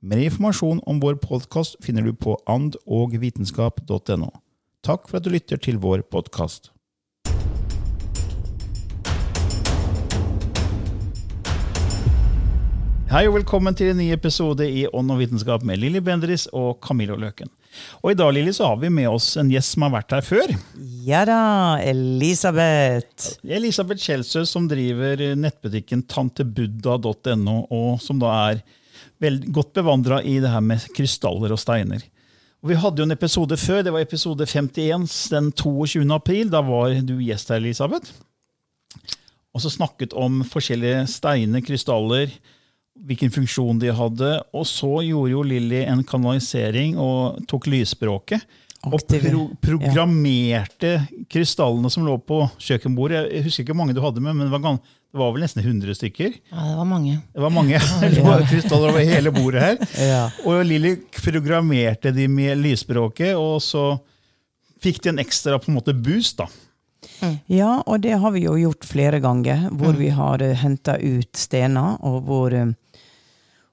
Mer informasjon om vår podkast finner du på andogvitenskap.no. Takk for at du lytter til vår podkast. Hei og velkommen til en ny episode i Ånd og vitenskap med Lilly Bendris og Camillo Løken. Og I dag Lili, så har vi med oss en gjest som har vært her før. Ja da, Elisabeth. Elisabeth Kjelsø, som driver nettbutikken tantebuddha.no, og som da er veldig godt bevandra i det her med krystaller og steiner. Og Vi hadde jo en episode før, det var episode 51 den 22. april. Da var du gjest her, Elisabeth. Og så snakket om forskjellige steiner, krystaller, hvilken funksjon de hadde. Og så gjorde jo Lilly en kanalisering og tok lysspråket. Og pro programmerte ja. krystallene som lå på kjøkkenbordet. Jeg husker ikke hvor mange du hadde med, men det var, det var vel nesten 100 stykker. Ja, Det var mange. Det var mange. det var krystaller over hele bordet her. ja. Og Lilly programmerte de med lysspråket, og så fikk de en ekstra på en måte boost. da. Mm. Ja, og det har vi jo gjort flere ganger, hvor mm. vi har uh, eh, henta ut stener, og hvor uh,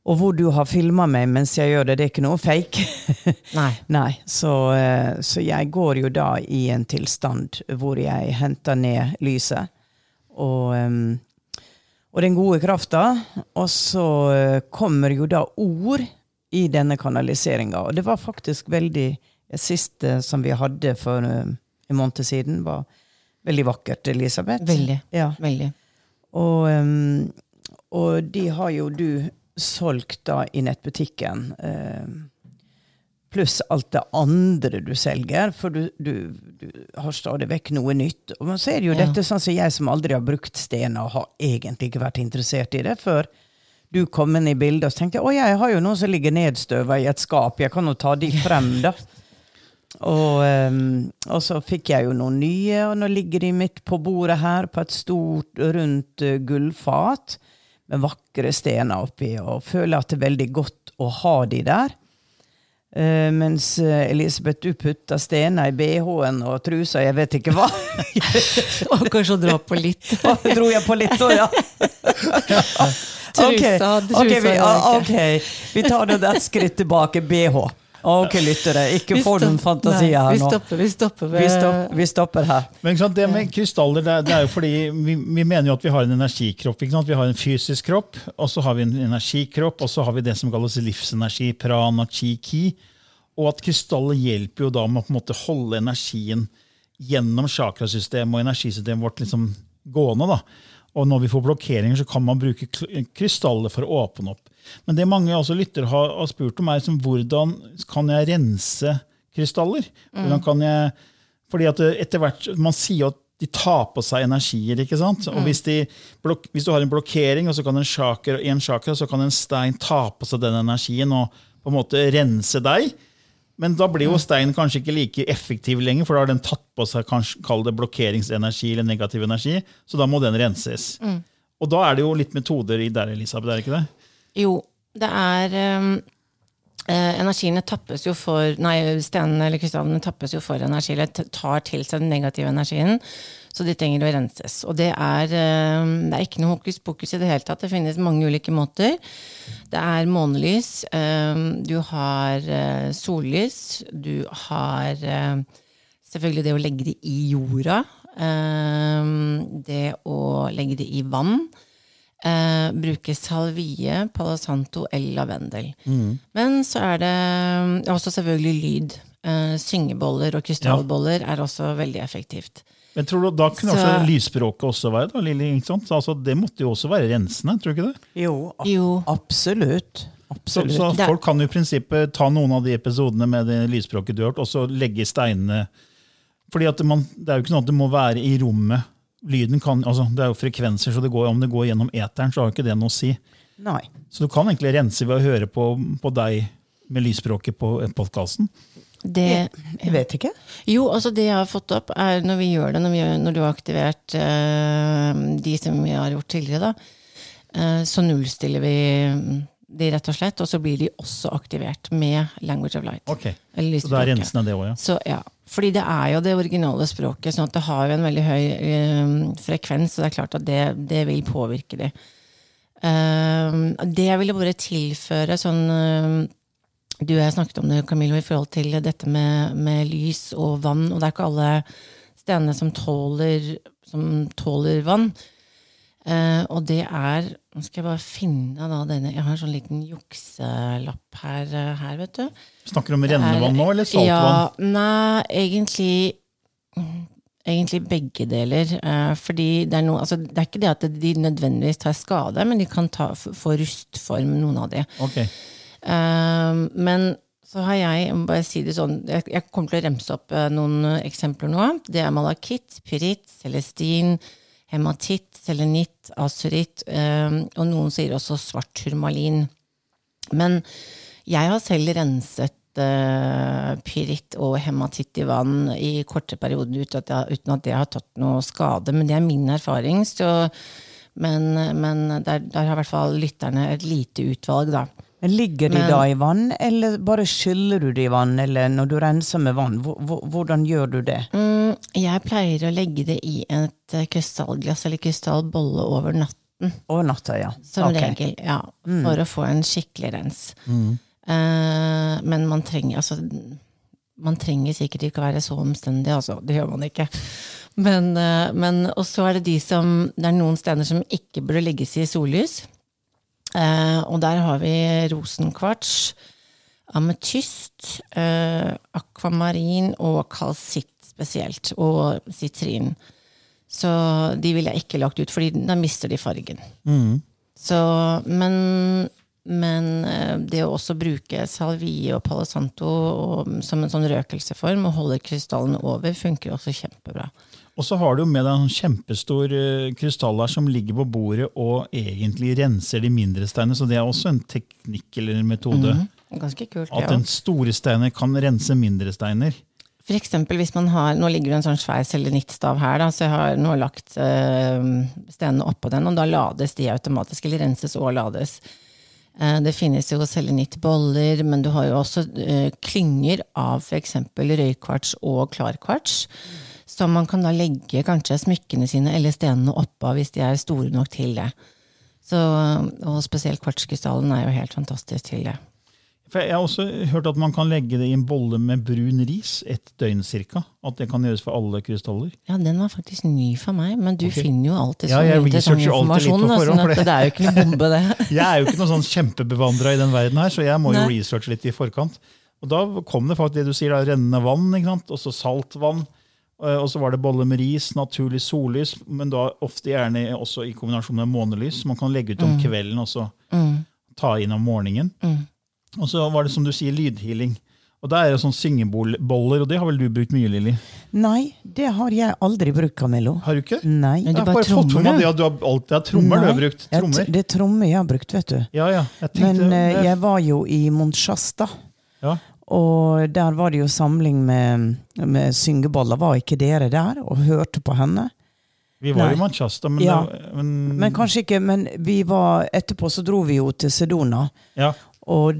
og hvor du har filma meg mens jeg gjør det. Det er ikke noe fake. Nei. Nei. Så, uh, så, jeg går jo da i en tilstand hvor jeg henter ned lyset. Og, um, og den gode krafta. Og så kommer jo da ord i denne kanaliseringa. Og det var faktisk veldig Det siste som vi hadde for en måned siden, var Veldig vakkert, Elisabeth. Veldig. Ja. Veldig. Og, um, og, de har jo du solgt da i nettbutikken. Pluss alt det andre du selger, for du, du, du, har stadig vekk noe nytt. Og så er det jo ja. dette sånn som jeg som aldri har brukt stener, har egentlig ikke vært interessert i det før du kom inn i bildet. Og så tenkte jeg å, jeg har jo noen som ligger nedstøva i et skap, jeg kan jo ta de frem, da. Og, um, og, så fikk jeg jo noen nye, og nå ligger de midt på bordet her på et stort, rundt uh, gullfat med vakre stener oppi, og føler at det er veldig godt å ha de der. Uh, mens uh, Elisabeth, du putta stener i bh-en og trusa, jeg vet ikke hva. og kanskje dra på litt. Dro jeg på litt òg, ja. trusa, okay. trusa okay, vi, ok, vi tar det et skritt tilbake. BH. Ok, lyttere, ikke få noen fantasier her nå. Vi stopper, vi stopper, vi stopper, vi stopper her. Men sant, Det med krystaller det, det, er jo fordi vi, vi, mener jo at vi har en energikropp. Vi har en fysisk kropp, og så har vi en energikropp, og så har vi det som kalles livsenergi, prana, chi, ki. Og at krystaller hjelper jo da med å på en måte holde energien gjennom chakrasystemet og energisystemet vårt liksom gående. da. Og når vi får blokkeringer, så kan man bruke krystaller for å åpne opp. Men det mange altså lyttere har, har, spurt om, er liksom, hvordan kan jeg rense krystaller? Hvordan kan jeg, fordi at etter hvert, Man sier at de tar på seg energier. ikke sant? Og hvis, de, hvis du har en blokkering, og så kan en sjaker, en sjaker, så kan en stein ta på seg den energien og på en måte rense deg. Men da blir jo steinen kanskje ikke like effektiv lenger, for da har den tatt på seg kanskje, kall det blokkeringsenergi eller negativ energi, så da må den renses. Mm. Og da er det jo litt metoder i der, Elisabeth, er det ikke det? Jo, det er um, Eh, energiene tappes jo for Nei, stenene eller krystallene tappes jo for energi, eller tar til seg den negative energien. Så de trenger å renses. Og det er, eh, det er ikke noe hokus pokus i det hele tatt. Det finnes mange ulike måter. Det er månelys, eh, du har eh, sollys, du har selvfølgelig det å legge det i jorda. Det å legge det i vann. Eh, bruke salvie, palo santo eller lavendel. Men så er det mm, også selvfølgelig lyd. Eh, syngeboller og krystallboller er også veldig effektivt. Men tror du, Da kunne Så- også lysspråket også være da, Lili, ikke sant? Så, altså, Det måtte jo også være rensende, tror du ikke det? Jo, ab Jo. absolutt. Så, Absolutt. så er- folk kan jo i prinsippet ta noen av de episodene med det lysspråket du har hørt, og så legge steinene Fordi at man, Det er jo ikke noe at det må være i rommet. Lyden kan, altså Det er jo frekvenser, så det går, om det går gjennom eteren, så har jo ikke det noe å si. Nei. Så du kan egentlig rense ved å høre på, på deg med lysspråket på podkasten. Det, Jeg vet ikke. Jo, altså det jeg har fått opp, er når vi gjør det, når, vi når du har aktivert uh, de som vi har gjort tidligere, da, uh, så nullstiller vi de rett og slett, og så blir de også aktivert med language of light. Ok, Så da er rensen av det òg, ja. Så, ja. Fordi det er jo det originale språket, sånn at det har jo en veldig høy uh, frekvens, og det er klart at det, det vil påvirke det. Eh, det jeg ville bare tilføre sånn Du og jeg snakket om det, Camillo, i forhold til dette med, med lys og vann, og det er ikke alle stenene som tåler, som tåler vann. Eh, og det er Nå skal jeg bare finne da denne Jeg har en sånn liten jukselapp her, eh, her vet du. Snakker du om rennevann nå, eller saltvann? Ja, nei, egentlig Egentlig begge deler. eh, fordi det er, noe, altså, det er ikke det at de nødvendigvis tar skade, men de kan ta, få rustform, noen av de. Ok, Eh, men så har jeg, jeg bare si det sånn, jeg, kommer til å remse opp eh, noen eh, eksempler nå. Det er malakitt, pyritt, celestin, hematitt, selenitt, asuritt, eh, og noen sier også svart turmalin. Men jeg har selv renset uh, pyritt og hematitt i vann i korte perioder uten at det har tatt noe skade. Men det er min erfaring. Så, men men der, der har i hvert fall lytterne et lite utvalg, da. Men Ligger de Men- da i vann, eller bare skyller du det i vann? Eller når du renser med vann, hvor- hvor- hvordan gjør du det? Mm, jeg pleier å legge det i et eh, krystallglass eller krystallbolle over natten. Over natta, ja. Som okay. regel, ja. For å få en skikkelig rens. Eh, men man trenger altså Man trenger sikkert ikke være så omstendig, altså. Det gjør man ikke. Men, eh, men Og så er det de som Det er noen steder som ikke burde legges i sollys. Eh, og der har vi rosenkvarts, ametyst, eh, akvamarin og kalsitt spesielt. Og sitrin. Så de ville jeg ikke lagt ut, for da mister de fargen. Så, men, men eh, det å også bruke salvie og palo santo og, som en sånn røkelseform og holde krystallene over, funker også kjempebra. Og så har du med deg en kjempestor eh, krystall som ligger på bordet og egentlig renser de mindre steinene. Så det er også en teknikk eller en metode. Ganske kult. At den store steiner kan rense mindre steiner. For eksempel hvis man har, Nå ligger det en sånn svær selenittstav her, da, så jeg har nå lagt øh, stenene oppå den, og da lades de automatisk, eller renses og lades. Eh, det finnes jo selenittboller, men du har jo også øh, klynger av f.eks. røykvarts og klarkvarts. Som man kan da legge kanskje smykkene sine eller stenene oppå hvis de er store nok til det. Så, og spesielt kvartskrystallen er jo helt fantastisk til det. For Jeg har også hørt at man kan legge det i en bolle med brun ris et døgn cirka. At det kan gjøres for alle krystaller. Ja, den var faktisk ny for meg, men du finner jo alltid Ja, så jeg mye litt på informasjon. da, Sånn at det- er jo ikke noe bombe, det. Jeg er jo ikke noen sånn kjempebevandra i den verden her, så jeg må jo Nei. researche litt i forkant. Og da kom det faktisk det du sier, da, rennende vann, og så saltvann. Eh, Og så var det bolle med ris, naturlig sollys, men da ofte gjerne også i kombinasjon med månelys. Man kan legge ut om kvelden og så ta inn om morgenen. Og så var det som du sier, lydhealing. Og det er jo sånn syngeboller, og det har vel du brukt mye, Lilly? Nei, det har jeg aldri brukt, Camillo. Har du ikke? Nei. Men du Jeg har bare bare trommer, det at du har alltid har trommer du har brukt. Trommer. Det er trommer jeg har brukt, vet du. Ja, ja. Jeg tenkte, Men uh, jeg var jo i Monchasta. ja. Og der var det jo samling med, med syngeboller. Var ikke dere der og hørte på henne? Vi var Nei. i Manchester, men, Ja. det, men, Men kanskje ikke, men vi var etterpå så dro vi jo til Sedona. ja. Og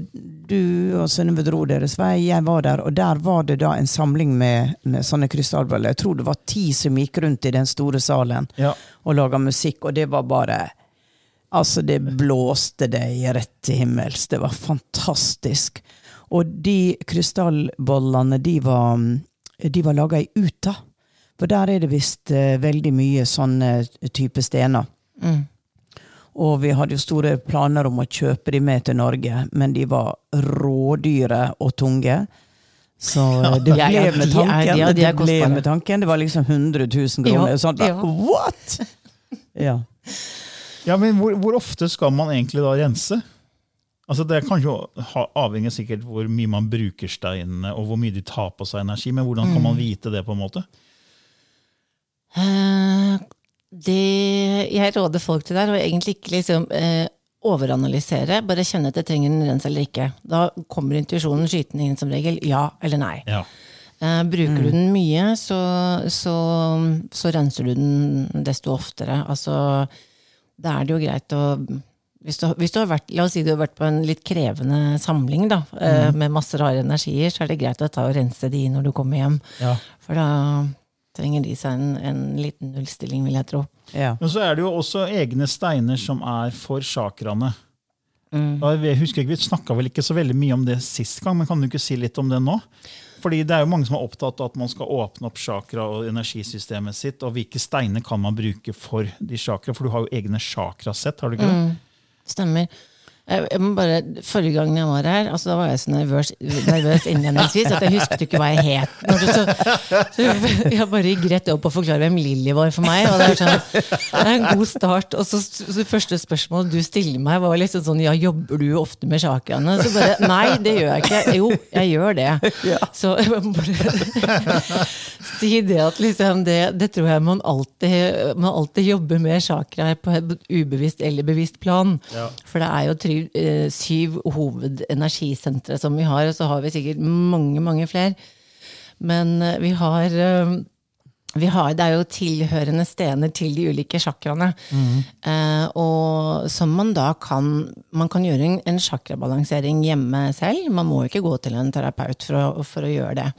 du og Synnøve dro deres vei, jeg var der, og der var det da en samling med, med sånne krystallbøller. Jeg tror det var ti som gikk rundt i den store salen Ja. og laga musikk, og det var bare Altså, det blåste deg rett til himmels. Det var fantastisk. Og de krystallbollene, de var, de var laga i Uta. For der er det visst eh, veldig mye sånne type stener. Mm. Og vi hadde jo store planer om å kjøpe de med til Norge, men de var rådyre og tunge. Så eh, det ble med de er- tanken. ja, de det er ble med tanken. Det var liksom 100 000 kroner. Ja, sånn, ja. What?! Ja. Ja, men hvor, hvor ofte skal man egentlig da rense? Altså Det kan jo avhenge sikkert hvor mye man bruker steinene, og hvor mye de tar på seg energi, men hvordan kan man vite det? på en måte? Eh, det jeg råder folk til der, å egentlig ikke liksom eh, overanalysere, bare kjenne jeg trenger en rens eller ikke. Da kommer intuisjonen skytende inn som regel, ja eller nei. Ja. Eh, bruker du den mye, så, så, så renser du den desto oftere. Altså, da er det jo greit å hvis du, hvis du har vært, La oss si du har vært på en litt krevende samling da, mm. med masse rare energier, så er det greit å ta og rense de når du kommer hjem. Ja. For da trenger de seg en, en liten nullstilling, vil jeg tro. ja. Men så er det jo også egne steiner som er for chakraene. Mm. Jeg husker ikke, Vi snakka vel ikke så veldig mye om det sist gang, men kan du ikke si litt om det nå? Fordi Det er jo mange som er opptatt av at man skal åpne opp chakra og energisystemet sitt. og Hvilke steiner kan man bruke for de chakra? For du har jo egne chakrasett, har du ikke det? Stemmer. Jeg, må bare, Forrige gang jeg var her, altså da var jeg så nervøs, nervøs innledningsvis at jeg husket ikke hva jeg het. Så, så jeg bare gikk rett opp og forklarte hvem Lilly var for meg. og Det er, sånn, det er en god start. Og så, så første spørsmål du stiller meg, var liksom sånn Ja, jobber du ofte med chakraene? Så bare Nei, det gjør jeg ikke. Jo, jeg gjør det. Så jeg må bare si det at liksom det, det tror jeg man alltid, man alltid jobber med chakraer på et ubevisst eller bevisst plan. For det er jo tri, eh, syv hovedenergisentre som vi har, og så har vi sikkert mange, mange flere. Men eh, vi har, eh, vi har Det er jo tilhørende stener til de ulike chakraene. Eh, og som man da kan Man kan gjøre en, en chakrabalansering hjemme selv. Man må ikke gå til en terapeut for å, for å gjøre det.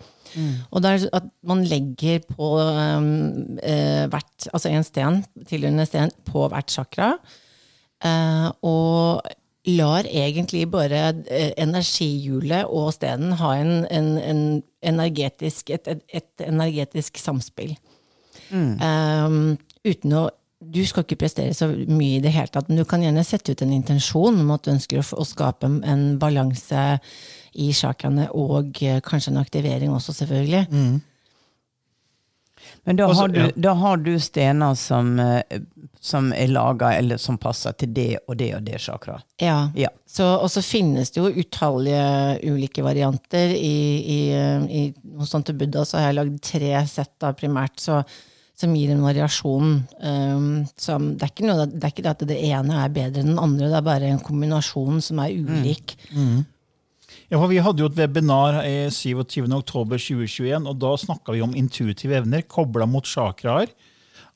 Og det er at man legger på um, eh, hvert, altså en sten, tilhørende sten på hvert chakra. Eh, og lar egentlig bare eh, energihjulet og stenen ha en, en, en energetisk, et, et, et energetisk samspill. Um, uten å Du skal ikke prestere så mye i det hele tatt, men du kan gjerne sette ut en intensjon om at du ønsker å, skape en, en balanse i chakraene, og eh, kanskje en aktivering også, selvfølgelig. Men da har, du, ja. da har du stener som, eh, som er laga, eller som passer til det og det og det chakra. Ja. Ja. Så, og så finnes det jo utallige ulike varianter. I, i, i, hos Tante Buddha så har jeg lagd tre sett da, primært, så, som gir en variasjon. Um, som, det, er ikke noe, det er ikke det at det ene er bedre enn den andre, det er bare en kombinasjon som er ulik. Ja, for Vi hadde jo et webinar i 27.10.2021, og da snakka vi om intuitive evner kobla mot chakraer.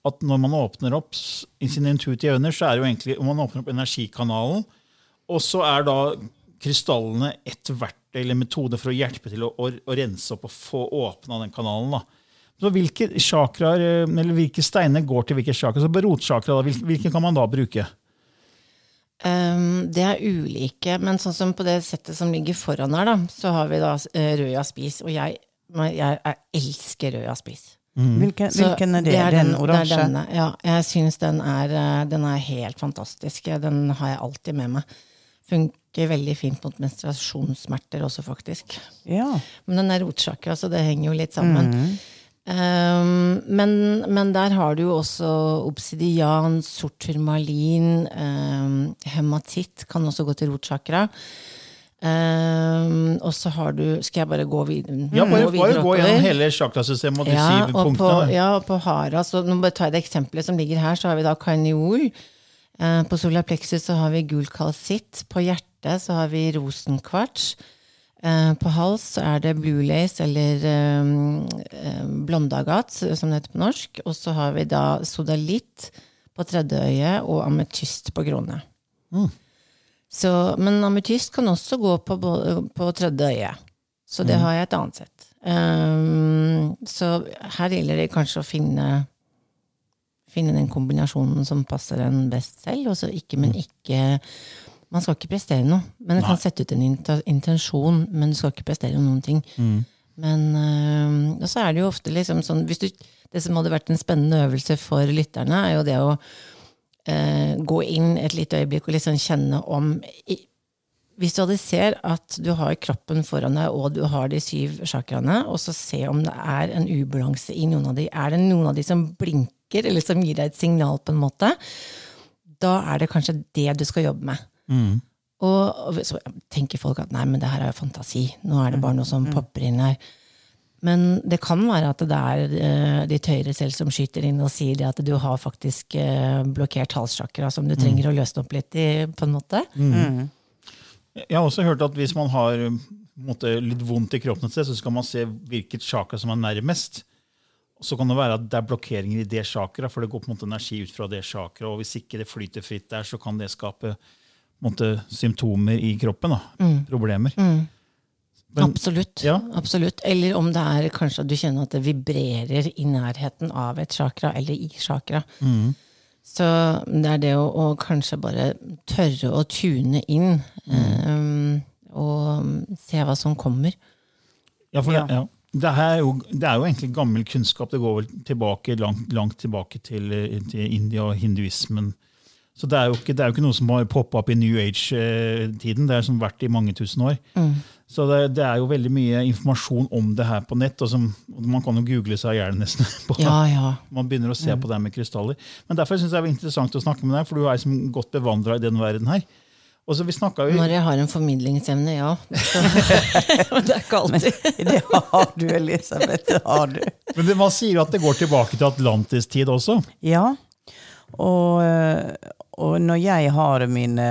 At når man åpner opp i sine intuitive evner, så er det jo egentlig om man åpner opp energikanalen, og så er da krystallene et verktøy eller metode for å hjelpe til å, å, å rense opp og få åpna den kanalen. da. Så Hvilke chakraer, eh, eller hvilke steiner går til hvilke chakra? Så Rotsjakra, hvilke kan man da bruke? Um, det er ulike, men sånn som på det settet som ligger foran her, da, så har vi da eh, rød jaspis. Og jeg, jeg, jeg elsker rød jaspis. Hvilken, hvilken er det? er den, den- oransje? Det er denne. Ja, jeg syns den eh, den er helt fantastisk. Den har jeg alltid med meg. Funker veldig fint mot menstruasjonssmerter også, faktisk. Ja. Men den er rotsjakra, så det henger jo litt sammen. Um, men, men der har du jo også obsidian, sort turmalin, um, hematitt kan også gå til rotsjakra. Um, og så har du Skal jeg bare gå videre? Ja, Bare, gå bare gå gjennom hele sjakrasystemet og de Ja, syv og på, punktene. ja, og på hara, så nå bare tar jeg det eksempelet som ligger her, så har vi da karniol. Uh, på solaplexus så har vi gul kalsitt. På hjertet så har vi rosenkvarts. Uh, på hals så er det blue lace, eller um, blondagat, som det heter på norsk. Og så har vi da sodalitt på tredje øye og ametyst på krone. Så, men ametyst kan også gå på, på tredje øye. Så det har jeg et annet sett. Um, så her gjelder det kanskje å finne Finne den kombinasjonen som passer en best selv. Og så ikke, men ikke Man skal ikke prestere noe. Men det kan sette ut en intensjon, men du skal ikke prestere noen ting. Men um, og så er det jo ofte liksom sånn du, Det som hadde vært en spennende øvelse for lytterne, er jo det å eh, gå inn et lite øyeblikk og liksom kjenne om i, Hvis du hadde ser at du har kroppen foran deg, og du har de syv chakraene, og så se om det er en ubalanse i noen av de. Er det noen av de som blinker, eller som gir deg et signal, på en måte? Da er det kanskje det du skal jobbe med. Og og så tenker folk at nei, men det her er jo fantasi. Nå er det bare noe som popper inn her. Men det kan være at det er eh, ditt høyre selv som skyter inn og sier det at du har faktisk eh, blokkert halschakra som du trenger å løsne opp litt i, på en måte. Jeg har også hørt at hvis man har på måte, litt vondt i kroppen et sted, så skal man se hvilket chakra som er nærmest. Så kan det være at det er blokkeringer i det chakra, for det går på en måte energi ut fra det chakra. Og hvis ikke det flyter fritt der, så kan det skape på måte, symptomer i kroppen. Da. Problemer. Men- absolutt. Ja. absolutt. Eller om det er kanskje at du kjenner at det vibrerer i nærheten av et chakra, eller i chakra. Så det er det å, å kanskje bare tørre å tune inn, eh, og se hva som kommer. Ja, for Ja. Det, ja. Det, er jo, det er jo egentlig gammel kunnskap. Det går vel tilbake, langt, langt tilbake til, eh, til India og hinduismen. Så det er jo ikke, det er jo ikke noe som har poppa opp i New Age-tiden. Det har som vært i mange tusen år. Så det, det er jo veldig mye informasjon om det her på nett. Og som, man kan jo google seg i hjel nesten. På, Ja, ja. Man begynner å se på det med krystaller. Men derfor synes jeg det er interessant å snakke med deg, for du er liksom godt bevandra i den verden her. Og så vi jo, Når jeg har en formidlingsevne, ja. Så, men det er ikke alltid. Det har du, Elisabeth. Det har du. Men det, man sier jo at det går tilbake til Atlantis-tid også. Ja. Og, eh, og når jeg har mine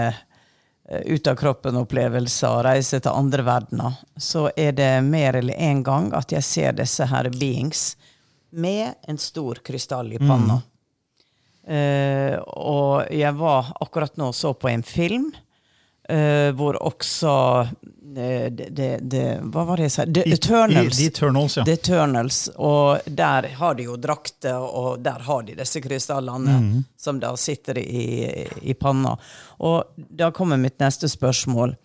ut-av-kroppen-opplevelser og reiser til andre verdener, så er det mer eller en gang at jeg ser disse her beings med en stor krystall i panna. Eh, og jeg var akkurat nå så på en film eh, hvor også eh, det, det, det, Hva var det jeg sa? The Eternals. The Eternals, ja. The Eternals. Og der har de jo drakter, og der har de disse krystallene som da sitter i, i panna. Og da kommer mitt neste spørsmål.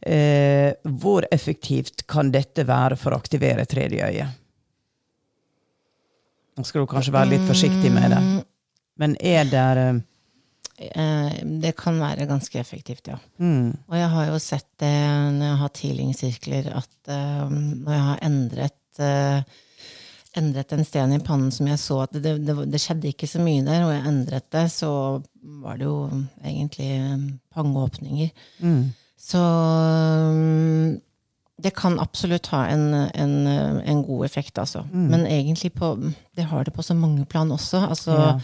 Eh, hvor effektivt kan dette være for å aktivere tredje øye? Nå skal du kanskje være litt forsiktig med det. Men er det Det kan være ganske effektivt, ja. mm, Og jeg har jo sett det når jeg har hatt healingsirkler, at eh, når jeg har endret eh, endret en sten i pannen som jeg så at det, det, det skjedde ikke så mye der, og jeg endret det, så var det jo egentlig eh, pangeåpninger. mm, Så mm, det kan absolutt ha en, en, en god effekt, altså. Men egentlig på Det har det på så mange plan også. Altså, Ja.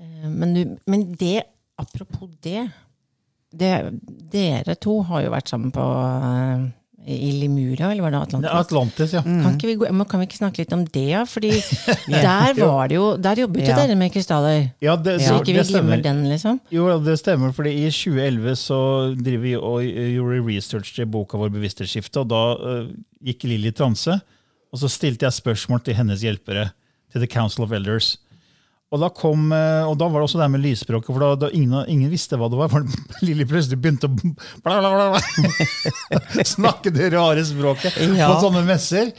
Eh, men, du, men det, apropos det, det Dere to har jo vært sammen på eh, i Limura, eller var det Atlantis? Atlantis, ja. Kan, ikke vi, gå- men kan vi ikke snakke litt om det, ja? Fordi der var det jo Der jobbet jo Ja. dere med krystaller. ja det, Så ikke vi glemmer den, liksom. Jo, det stemmer, fordi i 2011 så driver vi og gjorde research til boka vår Bevissthetsskifte, og da uh, gikk Lilly i transe, og så stilte jeg spørsmål til hennes hjelpere, til The Council of Elders. Og da, kom, eh, og da var det også det med lysspråket, for da, da ingen, ingen visste hva det var. for Lilly plutselig begynte å bla, bla, bla, snakke det rare språket Ja. på sånne messer.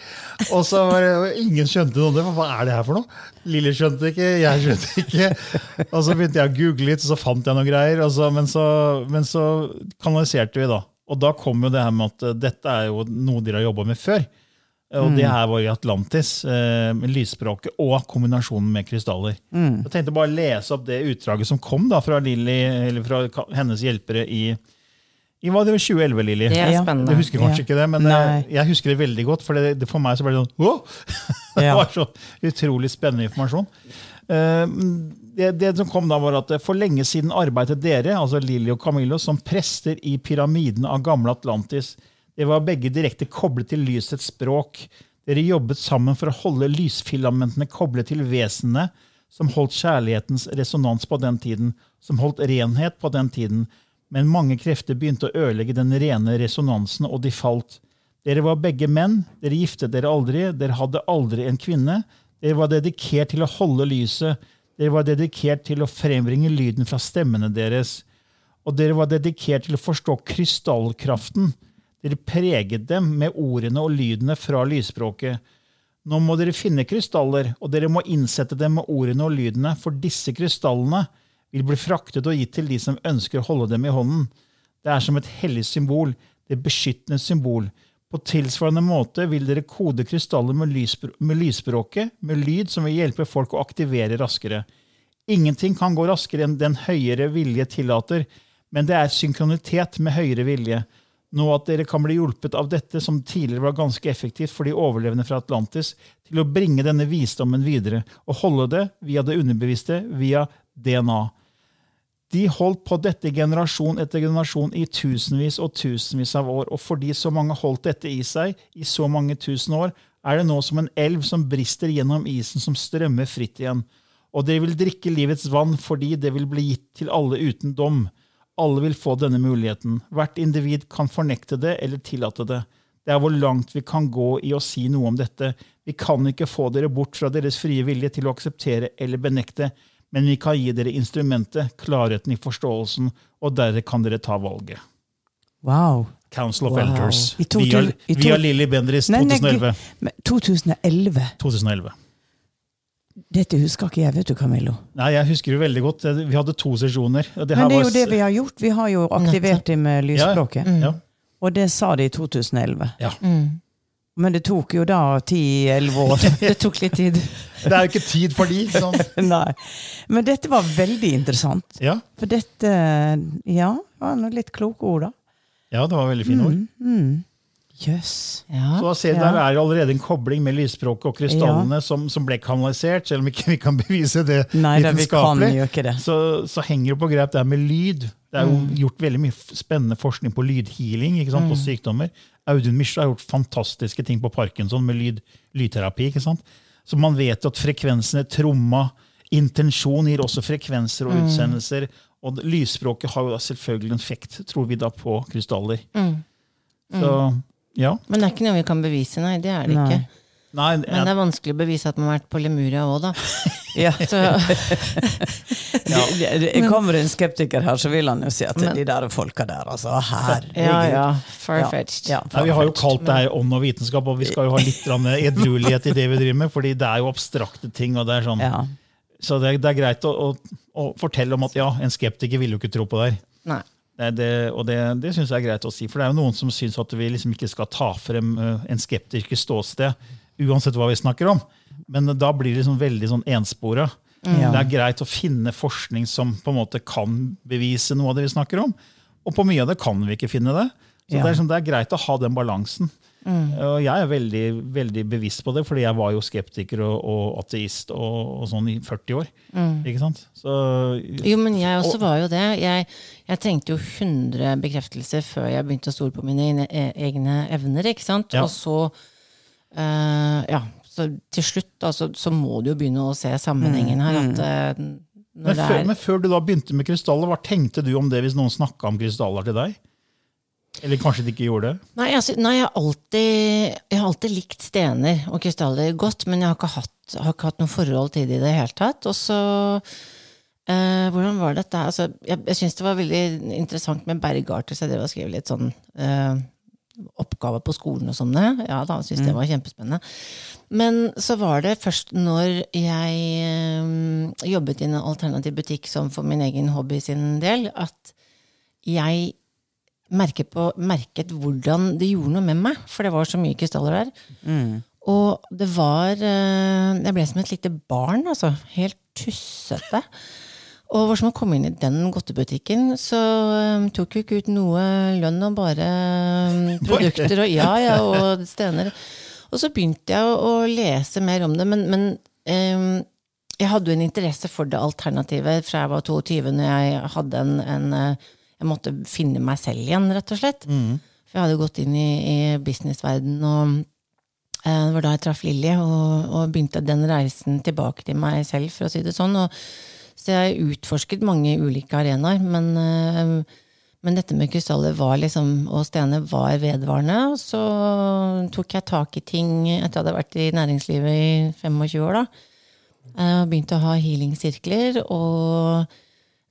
Og så var det, og ingen skjønte noe. Hva er det her for noe? Lilly skjønte ikke, jeg skjønte ikke. Og så begynte jeg å google litt, og så fant jeg noen greier. Og så, men, så, men så kanaliserte vi, da. Og da kom jo det her med at eh, dette er jo noe dere har jobba med før. Og det her var i Atlantis, eh, med lysspråket og kombinasjonen med krystaller. Jeg tenkte bare å lese opp det utdraget som kom da fra, Lily, eller fra hennes hjelpere i, i hva det var 2011, Lilly. Det er spennende. Du husker kanskje Ja. ikke det, men eh, Nei. jeg husker det veldig godt. For, det, det, for meg så ble det sånn wow! Det Ja. var så utrolig spennende informasjon. Eh, Det, det som kom da var at For lenge siden arbeidet dere, altså Lilly og Camillo, som prester i pyramiden av gamle Atlantis. Dere var begge direkte koblet til lysets språk. Dere jobbet sammen for å holde lysfilamentene koblet til vesenene som holdt kjærlighetens resonans på den tiden, som holdt renhet på den tiden, men mange krefter begynte å ødelegge den rene resonansen, og de falt. Dere var begge menn, dere giftet dere aldri, dere hadde aldri en kvinne. Dere var dedikert til å holde lyset, dere var dedikert til å frembringe lyden fra stemmene deres. Og dere var dedikert til å forstå krystallkraften. Dere preget dem med ordene og lydene fra lysspråket. Nå må dere finne krystaller, og dere må innsette dem med ordene og lydene, for disse krystallene vil bli fraktet og gitt til de som ønsker å holde dem i hånden. Det er som et hellig symbol, det beskyttende symbol. På tilsvarende måte vil dere kode krystaller med, lysspr med lysspråket, med lyd som vil hjelpe folk å aktivere raskere. Ingenting kan gå raskere enn den høyere vilje tillater, men det er synkronitet med høyere vilje. Nå at dere kan bli hjulpet av dette, som tidligere var ganske effektivt for de overlevende fra Atlantis, til å bringe denne visdommen videre og holde det via det underbevisste, via DNA. De holdt på dette generasjon etter generasjon i tusenvis og tusenvis av år, og fordi så mange holdt dette i seg i så mange tusen år, er det nå som en elv som brister gjennom isen som strømmer fritt igjen. Og dere vil drikke livets vann fordi det vil bli gitt til alle uten dom. Alle vil få denne muligheten. Hvert individ kan fornekte det eller tillate det. Det er hvor langt vi kan gå i å si noe om dette. Vi kan ikke få dere bort fra deres frie vilje til å akseptere eller benekte, men vi kan gi dere instrumentet, klarheten i forståelsen, og deretter kan dere ta valget. Wow. Council of Wow. Elders. Via, via Lilly Bendriss Nei, nei, 2011. 2011. 2011. Dette husker ikke jeg, vet du, Camillo. Nei, Jeg husker det veldig godt. Vi hadde to sesjoner. og Det Men det er var jo det vi har gjort. Vi har jo aktivert det med lysspråket. Ja. Og det sa de i 2011. Ja. Men det tok jo da 10-11 år. Det tok litt tid. Det er jo ikke tid for de. Sånn. Nei. Men dette var veldig interessant. Ja. For dette Ja, det var litt kloke ord, da. ja, det var veldig fine ord. Mm. Ja, Så ser Ja. Der er allerede en kobling med lysspråket og krystallene som, som ble kanalisert, selv om ikke vi kan bevise det Nei, det, vi kan vitenskapelig. ikke det. Så, så henger det på greip det med lyd. Det er jo Mm. gjort veldig mye spennende forskning på lydhealing ikke sant, på sykdommer. Audun Misle har gjort fantastiske ting på Parkinson med lyd, lydterapi. ikke sant? Så man vet jo at frekvensene, tromma, intensjon gir også frekvenser Mm. og utsendelser. Og lysspråket har jo selvfølgelig en effekt, tror vi da, på krystaller. Så ja. Men det er ikke noe vi kan bevise, nei. Det er det Nei. ikke. Nei, Men det er vanskelig å bevise at man har vært på Lemuria òg, da. Ja. Så, Det, det, det kommer en skeptiker her, så vil han jo si at Men- de der folka der, altså. Herregud. ja, ja. Farfetched. Ja, ja, vi har jo kalt det her ånd og vitenskap, og vi skal jo ha litt edruelighet i det vi driver med, fordi det er jo abstrakte ting. og det er sånn, Ja. Så det, det er greit å, å, å fortelle om at ja, en skeptiker vil jo ikke tro på det her. Nei. Det, det, og det, det syns jeg er greit å si. For det er jo noen som syns at vi liksom ikke skal ta frem eh, en skeptikers ståsted, uansett hva vi snakker om. Men da blir det liksom veldig sånn enspora. Mm. Det er greit å finne forskning som på en måte kan bevise noe av det vi snakker om. Og på mye av det kan vi ikke finne det. Så Ja. det, er, liksom, det er greit å ha den balansen. Og jeg er veldig, veldig bevisst på det, fordi jeg var jo skeptiker og, og ateist og, og sånn i 40 år. Ikke sant? Så, Jo, men jeg også Og- var jo det. Jeg, jeg trengte jo 100 bekreftelser før jeg begynte å stole på mine egne, e- evner. ikke sant? Ja. Og så eh, Ja, så til slutt da, så, må du jo begynne å se sammenhengen her. At eh, men, før, men før du da begynte med krystaller, hva tenkte du om det hvis noen snakka om krystaller til deg? Eller kanskje de ikke gjorde det? Nei, altså, nei jeg, har alltid, jeg har alltid likt stener og krystaller godt, men jeg har ikke hatt, har ikke hatt noe forhold til det i det hele tatt. Og så eh, Hvordan var dette? Altså, jeg jeg syns det var veldig interessant med bergarter, så jeg drev og skrev litt sånn eh, oppgaver på skolen og sånn. Ja da, syntes det var kjempespennende. Men så var det først når jeg eh, jobbet i en alternativ butikk som for min egen hobby sin del, at jeg merket, på, merket hvordan det gjorde noe med meg, for det var så mye krystaller der. Og det var eh, Jeg ble som et lite barn, altså. Helt tussete. Og det var som å komme inn i den godtebutikken. Så um, tok jo ikke ut noe lønn og bare um, produkter og ja, ja, og stener. Og så begynte jeg å, å lese mer om det, men, men um, jeg hadde jo en interesse for det alternativet fra jeg var 22, når jeg hadde en, en Jeg måtte finne meg selv igjen, rett og slett. For jeg hadde gått inn i, i businessverdenen, og eh, det var da jeg traff Lilly, og, og begynte den reisen tilbake til meg selv, for å si det sånn. Og, så jeg utforsket mange ulike arenaer, men, eh, Men dette med krystaller var liksom, og stener var vedvarende. Og så tok jeg tak i ting etter at jeg hadde vært i næringslivet i 25 år. da. Eh, Og begynte å ha healingsirkler. Og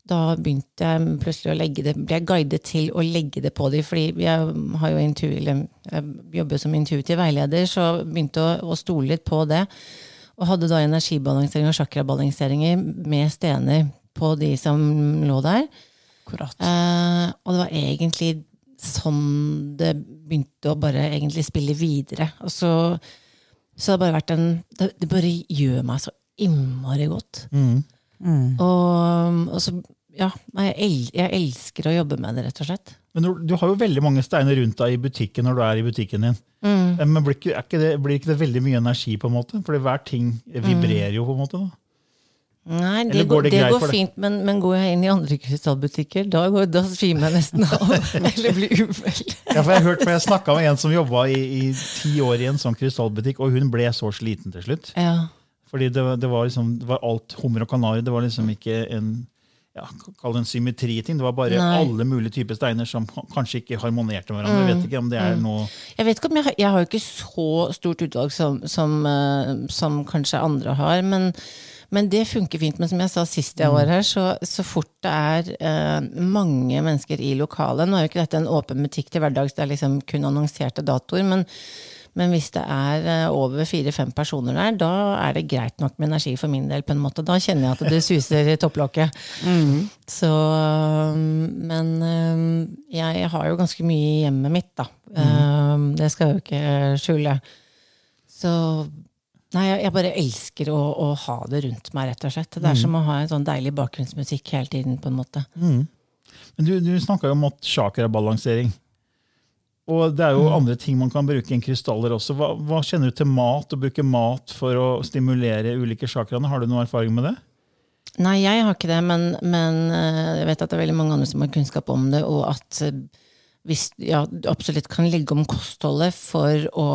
da begynte jeg plutselig å legge det, ble jeg guidet til å legge det på dem. Fordi jeg, har jo intu, eller, jeg jobber som intuitiv veileder, så begynte å, å stole litt på det. Og hadde da energibalansering og chakrabalanseringer med stener på de som lå der. Akkurat. Eh, og det var egentlig sånn det begynte å bare egentlig spille videre. Og så, så har det bare vært en Det, det bare gjør meg så innmari godt. Mm. Og, og så Ja, jeg, el, jeg elsker å jobbe med det, rett og slett. Men du, du har jo veldig mange steiner rundt deg i butikken når du er i butikken din. Mm. Eh, Men blir ikke, ikke det, blir ikke det veldig mye energi, på en måte? Fordi hver ting vibrerer jo, på en måte. da. Nei, det, går går, det det går fint, men, men går jeg inn i andre krystallbutikker, da, går, da svimer jeg nesten av. Eller blir uvel. Ja, for Jeg har hørt, for jeg snakka med en som jobba i, i ti år i en sånn krystallbutikk, og hun ble så sliten til slutt. Ja. Fordi det, det, var liksom, var alt hummer og kanari. Det var liksom ikke en ja, kall det en symmetriting. Det var bare Nei. alle mulige typer steiner som kanskje ikke harmonerte med hverandre. Jeg vet ikke om det er noe Jeg vet ikke om jeg, har- jeg har jo ikke så stort utvalg som, som, eh, som kanskje andre har, men, men det funker fint. Men som jeg sa sist jeg var her, så, så fort det er eh, mange mennesker i lokalet Nå er jo ikke dette en åpen butikk til hverdags, det er liksom kun annonserte datoer, men, men hvis det er eh, over fire-fem personer der, da er det greit nok med energi for min del. på en måte. Da kjenner jeg at det suser i topplokket. Så, men øhm, jeg har jo ganske mye i hjemmet mitt, da. Øhm, det skal jeg jo ikke skjule. Så Nei, jeg, bare elsker å, å ha det rundt meg, rett og slett. Det er som å ha en sånn deilig bakgrunnsmusikk hele tiden, på en måte. Men du, du snakka jo om chakrabalansering. Og det er jo andre ting man kan bruke enn krystaller også. Hva, hva kjenner du til mat? Å bruke mat for å stimulere ulike chakraene? Har du noe erfaring med det? Nei, jeg har ikke det, men, men øh, jeg vet at det er veldig mange andre som har kunnskap om det, og at øh, hvis, ja, du absolutt kan legge om kostholdet for å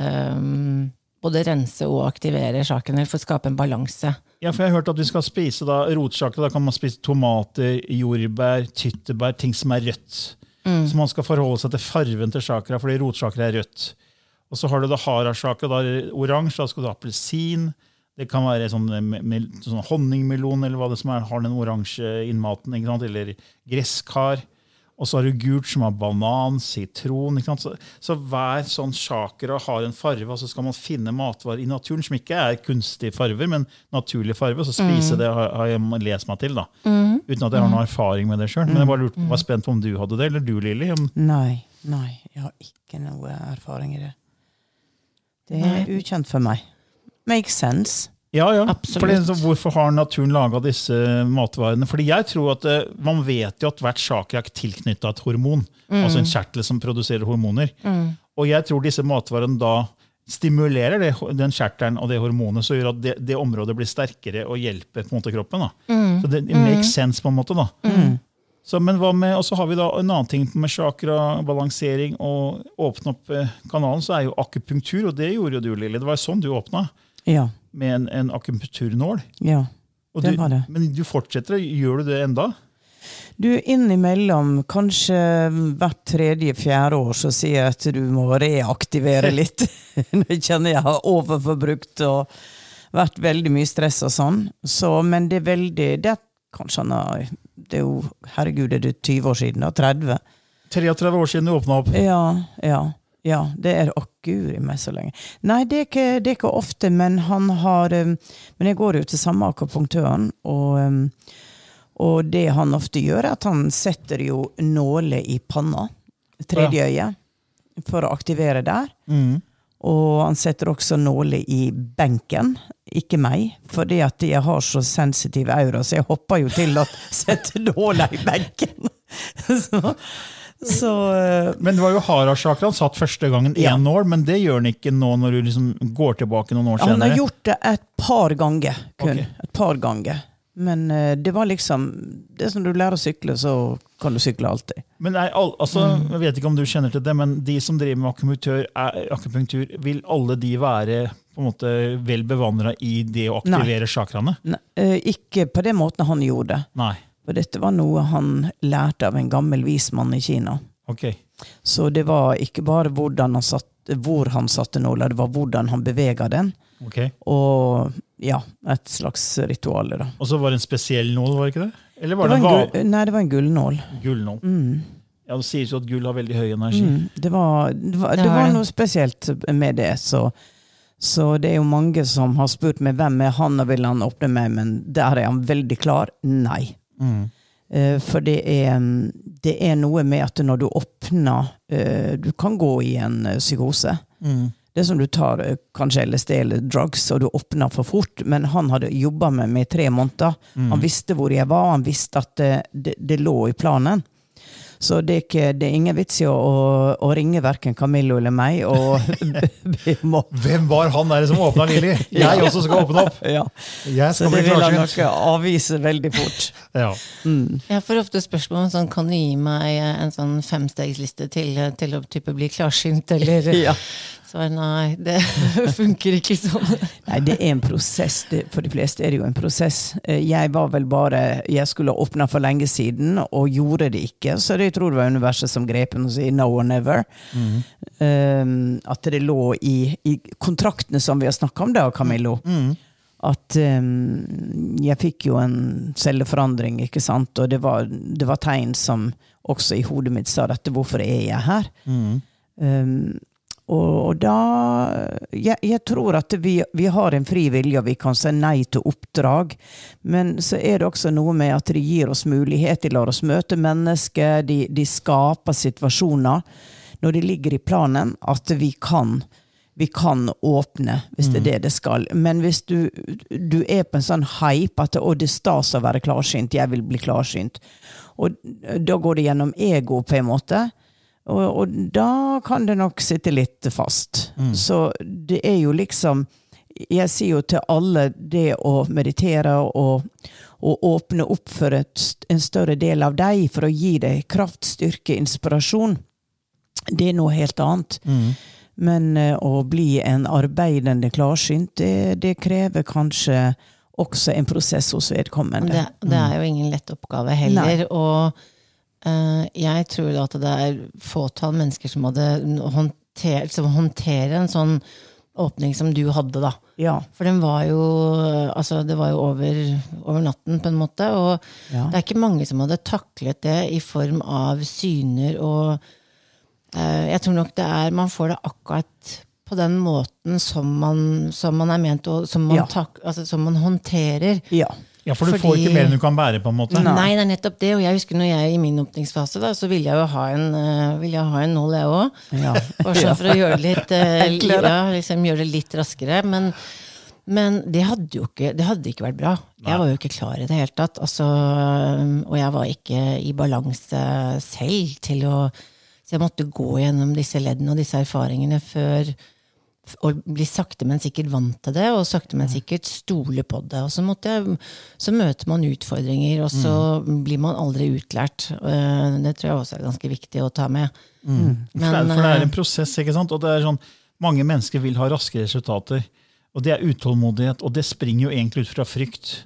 øhm, både rense og aktivere sjaken, for å skape en balanse. Ja, for jeg har hørt at vi skal spise da, rotsjakra. Da kan man spise tomater, jordbær, tyttebær, ting som er rødt. Så man skal forholde seg til farven til chakra, fordi rotsjakra er rødt. Og så har du da hara-chakra, da oransje, da skal du ha appelsin. Det kan være sånn, me- sånn honningmelon, eller hva det som er, har den oransje innmaten. Eller gresskar. Og så har du gult, som har banan, sitron. Så, så hver sånn chakra har en farve, og så skal man finne matvarer i naturen som ikke er kunstige farver, men naturlige farver. Og så spise det har, jeg lest meg til, da. Uten at jeg har noen erfaring med det sjøl. Men jeg bare lurte, var spent på om du hadde det, eller du, Lilly. Nei, nei, jeg har ikke noe erfaring i det. Det er ukjent for meg. Makes sense. Ja, ja. Fordi, så hvorfor har naturen laga disse matvarene? Fordi jeg tror at eh, Man vet jo at hvert chakra er tilknytta et hormon. Altså en kjertel som produserer hormoner. Og jeg tror disse matvarene da stimulerer det, den kjertelen og det hormonet, som gjør at det, det området blir sterkere og hjelper på en måte kroppen. da. Så det, it makes sense, på en måte. da. Så, men hva med, Og så har vi da en annen ting med chakra-balansering og åpne opp eh, kanalen, så er jo akupunktur, og det gjorde jo du, Lilly. Det var jo sånn du åpna, Ja. med en, en akupunkturnål. ja. Og Det du, var det. Men du fortsetter, gjør du det enda? Du, innimellom, kanskje hvert tredje-fjerde år, så sier jeg at du må reaktivere litt. Nå kjenner jeg har overforbrukt og vært veldig mye stress og sånn. Så, men det er veldig det er Kanskje han Det er jo Herregud, er det 20 år siden? da? 30? 33 år siden du åpna opp. Ja, ja. Ja, det er Å, guri meg så lenge. Nei, det er, ikke, det er ikke ofte, men han har um, Men jeg går jo til samme akupunktøren, og, um, og det han ofte gjør, er at han setter jo nåler i panna, tredje øye, for å aktivere der. Mm. Og han setter også nåler i benken. Ikke meg, fordi at jeg har så sensitiv aura, så jeg hopper jo til å sette nåler i benken. så, så eh, Men det var jo hara-chakraen satt første gangen én Ja. år, men det gjør den ikke nå når du liksom går tilbake noen år senere? Ja, Han har gjort det et par ganger, kun. Okay. Et par ganger. Men eh, det var liksom Det som du lærer å sykle, så kan du sykle alltid. Men nei, altså, Mm. jeg vet ikke om du kjenner til det, men de som driver med akupunktur, er, akupunktur vil alle de være på en måte vel bevandra i det å aktivere chakraene? Ne, eh, ikke på den måten han gjorde. Nei. For dette var noe han lærte av en gammel vismann i Kina. Ok. Så det var ikke bare hvordan han satt, hvor han satte nåla, det var hvordan han bevega den. ok. Og ja, et slags ritual. da. Og så var det en spesiell nål, var det ikke det? Eller Det var var det en nei, det var en gullnål. gullnål? Mm. Ja, Det sies jo at gull har veldig høy energi. Mm. Det, var, det, var, Det det var noe spesielt med det. Så, så det er jo mange som har spurt meg hvem er han, og vil han åpne meg, men der er han veldig klar. Nei. Mm. Eh, For det er, mm, det er noe med at når du åpner eh, Du kan gå i en eh, psykose. Mm. Det er som du tar kanskje LSD eller drugs, og du åpner for fort. Men han hadde jobba med meg i tre måneder. Han visste hvor jeg var, han visste at det, det, det lå i planen. Så det er, ikke, det er ingen vits i å, å, å ringe verken Camillo eller meg og be om å Hvem var han der som åpna Lilly? Jeg også skal åpne opp! ja. Jeg Så skal det bli vil han klarsynt. nok avvise veldig fort. Ja. Jeg får ofte spørsmål om sånn, kan du gi meg en sånn femstegsliste til, til å type bli klarsynt, eller Ja. Så nei, det funker ikke sånn. Nei, det er en prosess. For de fleste er det jo en prosess. Eh, Jeg var vel bare Jeg skulle ha åpna for lenge siden, og gjorde det ikke. Så det, jeg tror det var universet som grep inn og sa no or never. Um, at det lå i, i kontraktene som vi har snakka om da, Camillo. At um, jeg fikk jo en celleforandring, ikke sant. Og det var, det var tegn som også i hodet mitt sa dette. Hvorfor er jeg her? Um, og, og da jeg, jeg tror at vi, vi har en fri vilje, og vi kan si nei til oppdrag. Men så er det også noe med at de gir oss mulighet, de lar oss møte mennesker, de, de skaper situasjoner. Når de ligger i planen, at vi kan vi kan åpne, hvis det er det det skal. Men hvis du, du er på en sånn hype at å, det er stas å være klarsynt, jeg vil bli klarsynt, og da går det gjennom ego på en måte. Og, og da kan det nok sitte litt fast. Så det er jo liksom Jeg sier jo til alle det å meditere og, og åpne opp for et, en større del av deg, for å gi deg kraft, styrke, inspirasjon. Det er noe helt annet. Men eh, å bli en arbeidende klarsynt, det, det krever kanskje også en prosess hos vedkommende. Det, det er jo ingen lett oppgave heller. Og eh, jeg tror at det er fåtall mennesker som hadde håndter, som håndterer en sånn åpning som du hadde, da. Ja. For den var jo Altså, det var jo over, over natten, på en måte. Og Ja. det er ikke mange som hadde taklet det i form av syner og eh, Jeg tror nok det er Man får det akkurat på den måten som man, som man er ment å Som man, Ja. tak, altså, som man håndterer. ja. Ja, for du Fordi- får ikke mer enn du kan bære, på en måte. Nei. Nei, det er nettopp det. Og jeg husker når jeg i min åpningsfase, da, så ville jeg jo ha en, uh, ville jeg ha en nål, jeg òg. Ja. Sånn for å gjøre det litt, uh, ja, liksom, gjøre det litt raskere. Men, men det hadde jo ikke, det hadde ikke vært bra. Jeg var jo ikke klar i det hele tatt. Altså, og jeg var ikke i balanse selv til å Så jeg måtte gå gjennom disse leddene og disse erfaringene før og bli sakte, men sikkert vant til det, og sakte, men sikkert stole på det. Og så, måtte jeg, så møter man utfordringer, og så blir man aldri utlært. Eh, Det tror jeg også er ganske viktig å ta med. For, det, for det er eh, en prosess, ikke sant? Og det er sånn, mange mennesker vil ha raske resultater. Og det er utålmodighet, og det springer jo egentlig ut fra frykt.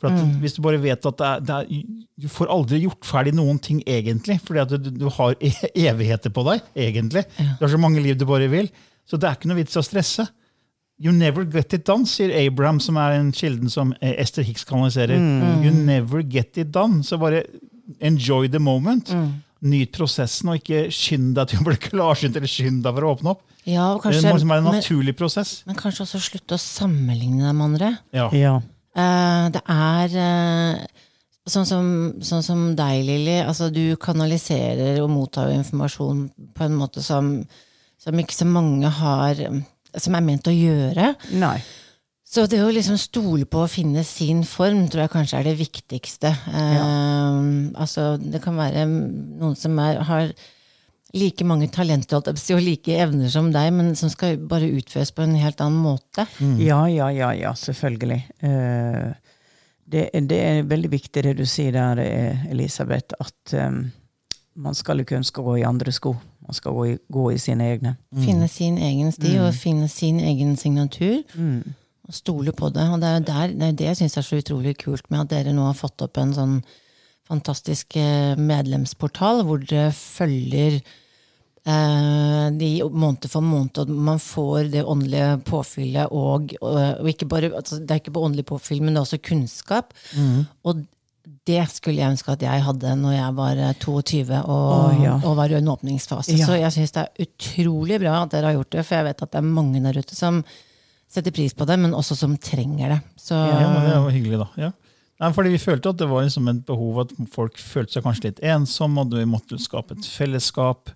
For at Mm. Hvis du bare vet at det er, det er, du får aldri gjort ferdig noen ting egentlig, fordi at du, du har e evigheter på deg, egentlig. Du har så mange liv du bare vil. Så det er ikke noe vits i å stresse. You never get it done, sier Abraham, som er en kilden som eh, Esther Hicks kanaliserer. You never get it done. Så bare enjoy the moment. Nyt prosessen, og ikke skynd deg til å bli klarsynt eller skynd deg for å åpne opp. ja, og Det kanskje, må liksom være en men, naturlig prosess. men kanskje også slutte å sammenligne deg med andre. Ja. ja. Uh, det er uh, sånn, som, sånn som deg, Lilly. Altså, du kanaliserer og mottar informasjon på en måte som, som ikke så mange har Som er ment å gjøre. Nei. Så det å liksom stole på å finne sin form tror jeg kanskje er det viktigste. Eh, altså, det kan være noen som er, har like mange talenter og like evner som deg, men som skal bare utføres på en helt annen måte. Ja, ja, ja, ja, selvfølgelig. Uh, det, det er veldig viktig det du sier der, eh, Elisabeth, at um, man skal ikke ønske å gå i andre sko. Man skal gå i, gå i sine egne. Finne sin egen sti og finne sin egen signatur. Og stole på det. Og det er jo der, det, er det jeg syns er så utrolig kult med at dere nå har fått opp en sånn fantastisk eh, medlemsportal hvor dere følger eh, de måned for måned, og man får det åndelige påfyllet og, og, og ikke bare, altså, Det er ikke bare åndelig påfyll, men det er også kunnskap. Og det skulle jeg ønske at jeg hadde når jeg var eh, 22 og, oh, ja. og var i en åpningsfase. Ja. Så jeg syns det er utrolig bra at dere har gjort det, for jeg vet at det er mange der ute som setter pris på det, men også som trenger det. Så Ja, det var hyggelig, da. Ja. Nei, fordi Vi følte at det var liksom et behov at folk følte seg kanskje litt ensomme, og vi måtte skape et fellesskap.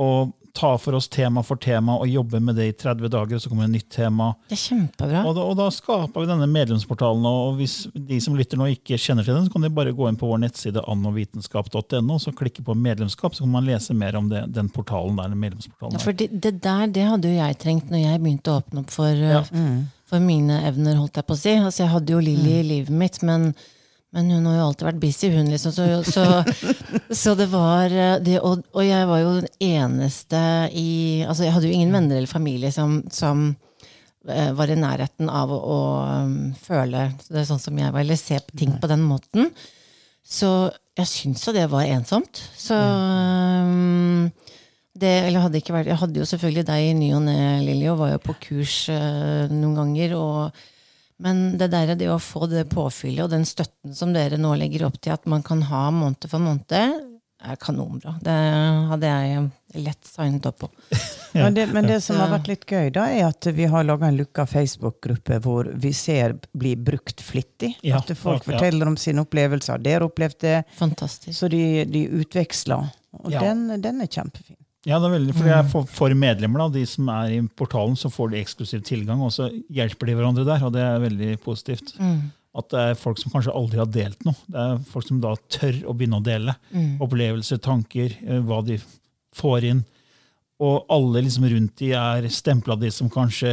Og ta for oss tema for tema og jobbe med det i 30 dager, og så kommer det et nytt tema. det er kjempebra. Og da, og da skaper vi denne medlemsportalen. og Hvis de som lytter nå ikke kjenner til den, så kan de bare gå inn på vår nettside annovitenskap.no og så klikke på medlemskap, så kan man lese mer om det, den portalen der. den medlemsportalen der. Ja, for det, det der det hadde jo jeg trengt når jeg begynte å åpne opp for, Ja. uh, for mine evner. holdt Jeg på å si. Altså, jeg hadde jo Lilly Mm. i livet mitt, men, men hun har jo alltid vært busy, hun. liksom. Så, så, så det var uh, det, og, og jeg var jo den eneste i altså Jeg hadde jo ingen venner eller familie som, som uh, var i nærheten av å, å um, føle det sånn som jeg var, eller se ting på den måten. Så jeg syns jo det var ensomt. Så um, det, eller hadde ikke vært, Jeg hadde jo selvfølgelig deg i ny og ne, Lilly, og var jo på kurs uh, noen ganger. Og, men det der, det å få det påfyllet og den støtten som dere nå legger opp til, at man kan ha måned for måned, er kanonbra. Det hadde jeg lett signet opp på. Men det, men det som har vært litt gøy, da, er at vi har laga en lukka Facebook-gruppe hvor vi ser blir brukt flittig. Ja, at folk ja. forteller om sine opplevelser. Dere opplevde det, Fantastisk. så de, de utveksler. Og Ja. den, den er kjempefin. Ja, det er veldig, for, jeg for, for medlemmer, da, de som er i portalen, så får de eksklusiv tilgang, og så hjelper de hverandre der, og det er veldig positivt. At det er folk som kanskje aldri har delt noe. Det er folk som da tør å begynne å dele. Opplevelser, tanker, eh, hva de får inn. Og alle liksom rundt de er stempla de som kanskje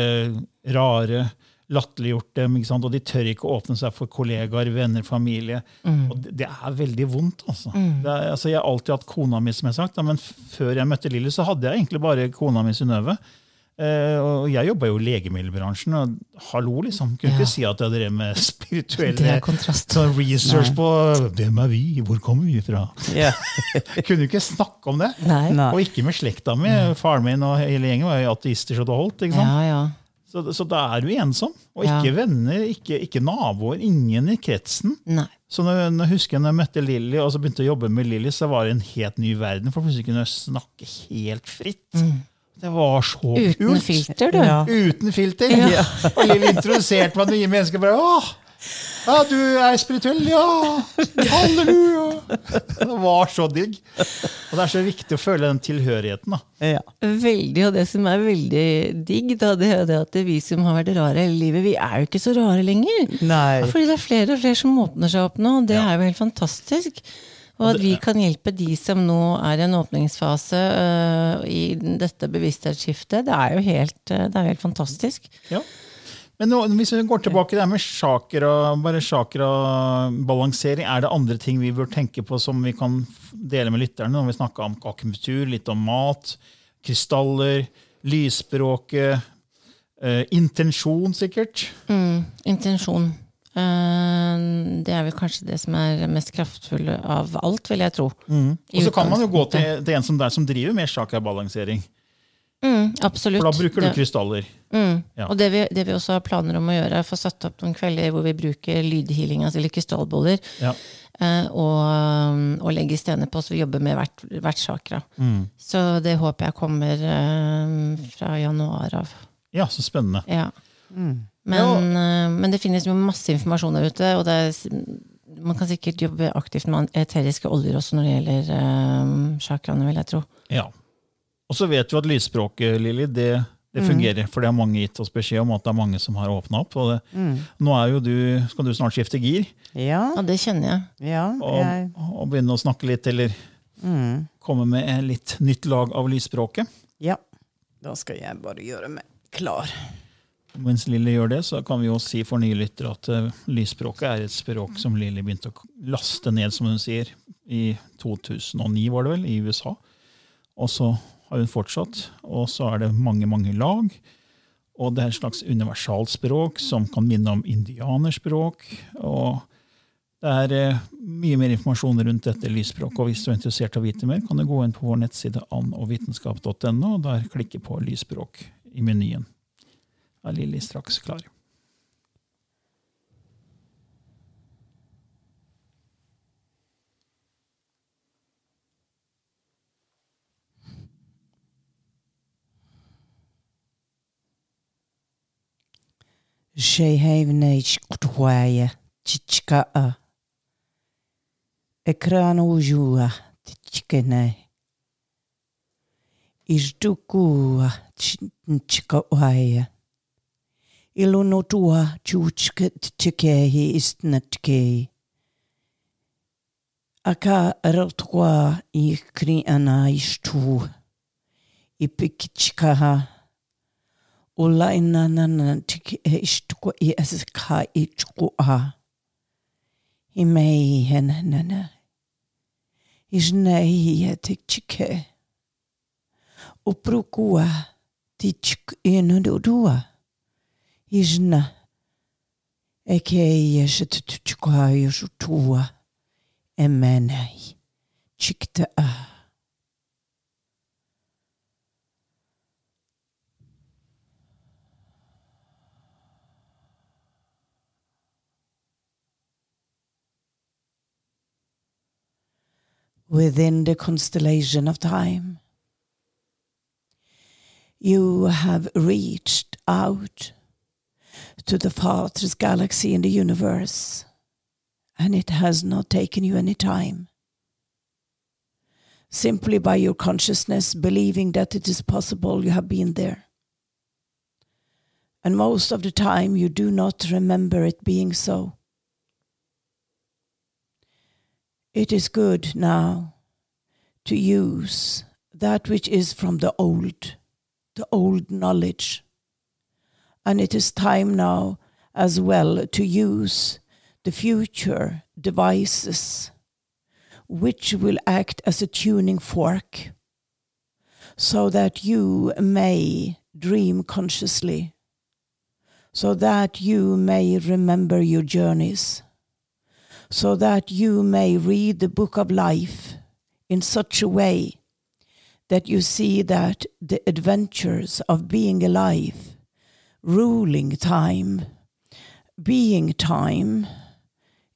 rare, latterliggjort dem, ikke sant? og de tør ikke å åpne seg for kollegaer, venner, familie. Og det, det er veldig vondt. Altså. Det er, altså. Jeg har alltid hatt kona mi, som jeg har sagt, men før jeg møtte Lilly, så hadde jeg egentlig bare kona mi Synnøve. Uh, og jeg jobba jo i legemiddelbransjen, og hallo, liksom. Kunne Ja. ikke si at jeg drev med spirituelle sånn research på hvem er vi, hvor kommer vi fra? Ja. Kunne jo ikke snakke om det. Nei. Nei. Og ikke med slekta mi. Faren min og hele gjengen var jo ateister så det holdt. ikke sant? Ja, ja. Så, så da er du ensom. Og Ja. ikke venner, ikke, ikke naboer, ingen i kretsen. Nei. Så når, når jeg husker når jeg møtte Lilly og så begynte å jobbe med Lilly, så var det en helt ny verden. For plutselig kunne jeg snakke helt fritt. Det var så Mm. Uten kult. filter, du. Ja. Uten filter. Og Lilly introduserte meg nye mennesker. bare, Åh, ja, du er spirituell, ja! Halleluja! Det var så digg. Og det er så viktig å føle den tilhørigheten. da. Ja. Veldig, og det som er veldig digg, da, det er det at vi som har vært rare hele livet, vi er jo ikke så rare lenger. Nei. Fordi det er flere og flere som åpner seg opp nå, og det er jo helt fantastisk. Og at vi kan hjelpe de som nå er i en åpningsfase uh, i dette bevissthetsskiftet, det er jo helt, øh, det er helt fantastisk. Ja. Men nå, hvis vi går tilbake til det med chakra, bare chakra-balansering, er det andre ting vi bør tenke på som vi kan dele med lytterne? Når vi snakka om akupunktur, litt om mat, krystaller, lysspråket, eh, intensjon sikkert. Mm, intensjon. Eh, det er vel kanskje det som er mest kraftfulle av alt, vil jeg tro. Mm. Og så kan man jo gå til, til en som, der, som driver med chakra-balansering. Mm, absolutt. For da bruker du Det- krystaller. Mm. Ja. Og det vi, det vi også har planer om å gjøre, er å få satt opp noen kvelder hvor vi bruker lydhealing, altså eller krystallboller, Ja. eh, og, og legger stener på, så vi jobber med hvert, hvert chakra. Mm. Så det håper jeg kommer eh, fra januar av. ja, så spennende. Ja. Mm. Men, eh, men det finnes jo masse informasjon der ute, og det er, man kan sikkert jobbe aktivt med eteriske oljer også når det gjelder eh, chakraene, vil jeg tro. Ja. Og så vet vi at lysspråket, Lilly, det, det fungerer. For det har mange gitt oss beskjed om at det er mange som har åpna opp. Og det, Nå er jo du, skal du snart skifte gir Ja. og det kjenner jeg. ja jeg, og, og begynne å snakke litt, eller mm. komme med et litt nytt lag av lysspråket. ja. Da skal jeg bare gjøre meg klar. Mens Lilly gjør det, så kan vi jo si for nye lyttere at eh, lysspråket er et språk som Lilly begynte å laste ned, som hun sier, i 2009, var det vel, i USA. Og så har hun fortsatt, og så er det mange, mange lag. Og det er et slags universalspråk som kan minne om indianerspråk. Og Det er eh, mye mer informasjon rundt dette lysspråket, og hvis du er interessert i å vite mer, kan du gå inn på vår nettside annovitenskap.no, og der klikke på lysspråk i menyen. Da er Lilly straks klar. Shehavnage kutwaya chichkaa. Ekrano ujua tichikene. Isdukua chichikawaya. Ilunotua chuchke tichikehi istnatkehi. Aka rotwa ikri ana istu. Ipikichkaha. Ola inanana tiki ishtuko i eska ichkua. I mei henene. Isnei tikchike. Uprukua tichk inudua. Isna. Eke yeshetchukwa yeshutua. Emenei. Chikta ah. Within the constellation of time. You have reached out to the farthest galaxy in the universe, and it has not taken you any time. Simply by your consciousness believing that it is possible, you have been there. And most of the time, you do not remember it being so. It is good now to use that which is from the old, the old knowledge. And it is time now as well to use the future devices which will act as a tuning fork so that you may dream consciously, so that you may remember your journeys, so that you may read the book of life in such a way that you see that the adventures of being alive, ruling time, being time,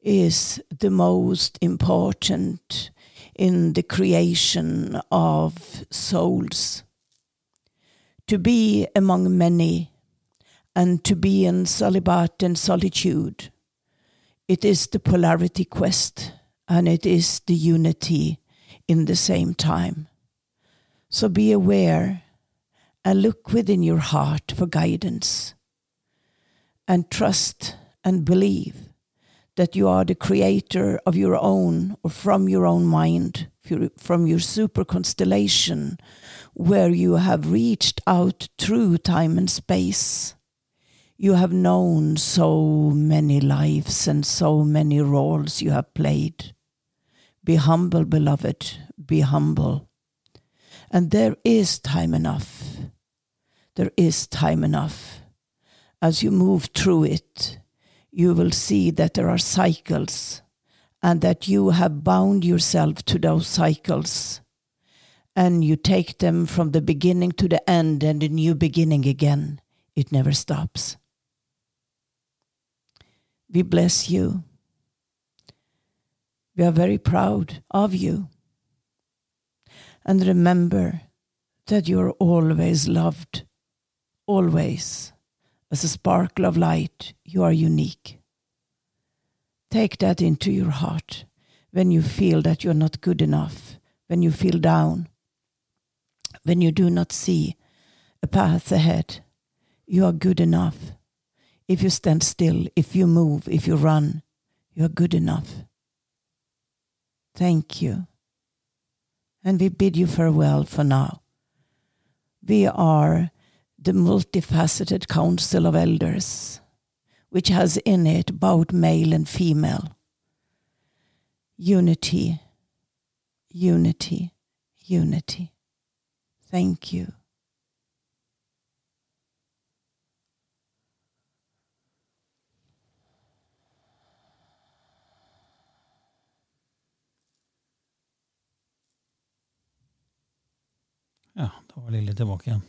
is the most important in the creation of souls. To be among many and to be in celibat and solitude, it is the polarity quest and it is the unity in the same time. So be aware and look within your heart for guidance and trust and believe that you are the creator of your own or from your own mind, from your super constellation, where you have reached out through time and space. You have known so many lives and so many roles you have played. Be humble, beloved, be humble. And there is time enough. There is time enough. As you move through it, you will see that there are cycles and that you have bound yourself to those cycles. And you take them from the beginning to the end and a new beginning again. It never stops. We bless you. We are very proud of you. And remember that you are always loved, always. As a sparkle of light, you are unique. Take that into your heart when you feel that you're not good enough, when you feel down, when you do not see a path ahead. You are good enough. If you stand still, if you move, if you run, you are good enough. Thank you. And we bid you farewell for now. We are the multifaceted Council of Elders, which has in it both male and female. Unity, unity, unity. Thank you. Da var Lilly tilbake igjen.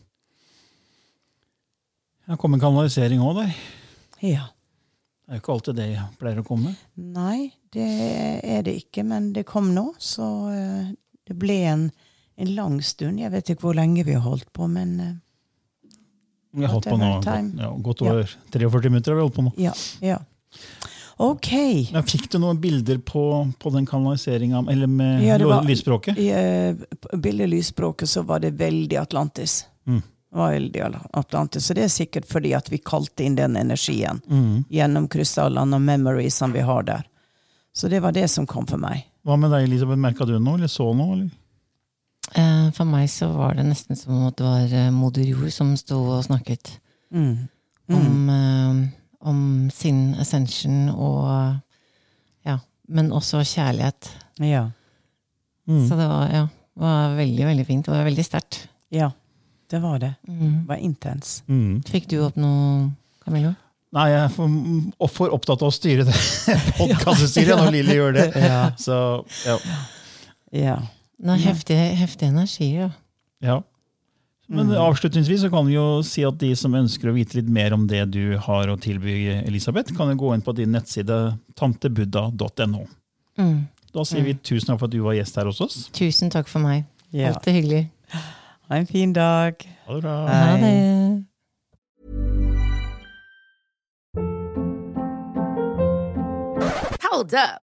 Det kom en kanalisering òg der. Ja. Det er jo ikke alltid det pleier å komme. Nei, det er det ikke, men det kom nå, så eh, det ble en, en lang stund. Jeg vet ikke hvor lenge vi har holdt på, men eh, Vi har holdt på nå godt, ja, godt over 43 minutter. har vi holdt på nå. ja. ja. Ok. Men Fikk du noen bilder på, på den kanaliseringa, eller med Ja, var- lysspråket? I p- billedlysspråket så var det veldig Atlantis. Mm. Veldig Atlantis, Så det er sikkert fordi at vi kalte inn den energien Mm. gjennom krystallene og memories som vi har der. Så det var det som kom for meg. Hva med deg, Elisabeth? Merka du noe, eller så noe? Eller? Eh, For meg så var det nesten som at det var eh, moder jord som sto og snakket Mm. om, eh, om sin ascension og Ja. Men også kjærlighet. Ja. Mm. Så det var, ja, var veldig, veldig fint. Det var veldig sterkt. ja, det var det. Mm. Det var intens. Mm. Fikk du opp noe, Camillo? Nei, jeg er for, for opptatt av å styre det podkaststyret når Lilly gjør det. Ja. Så ja. Ja. Det er heftig, heftig energi, ja. ja. Men avslutningsvis så kan vi jo si at de som ønsker å vite litt mer om det du har å tilby, Elisabeth, kan jo gå inn på din nettside tantebuddha.no. Mm. Da sier vi tusen takk for at du var gjest her hos oss. Tusen takk for meg. ja. Alltid hyggelig. Ha en fin dag. Ha det bra. Ha det. Hold up.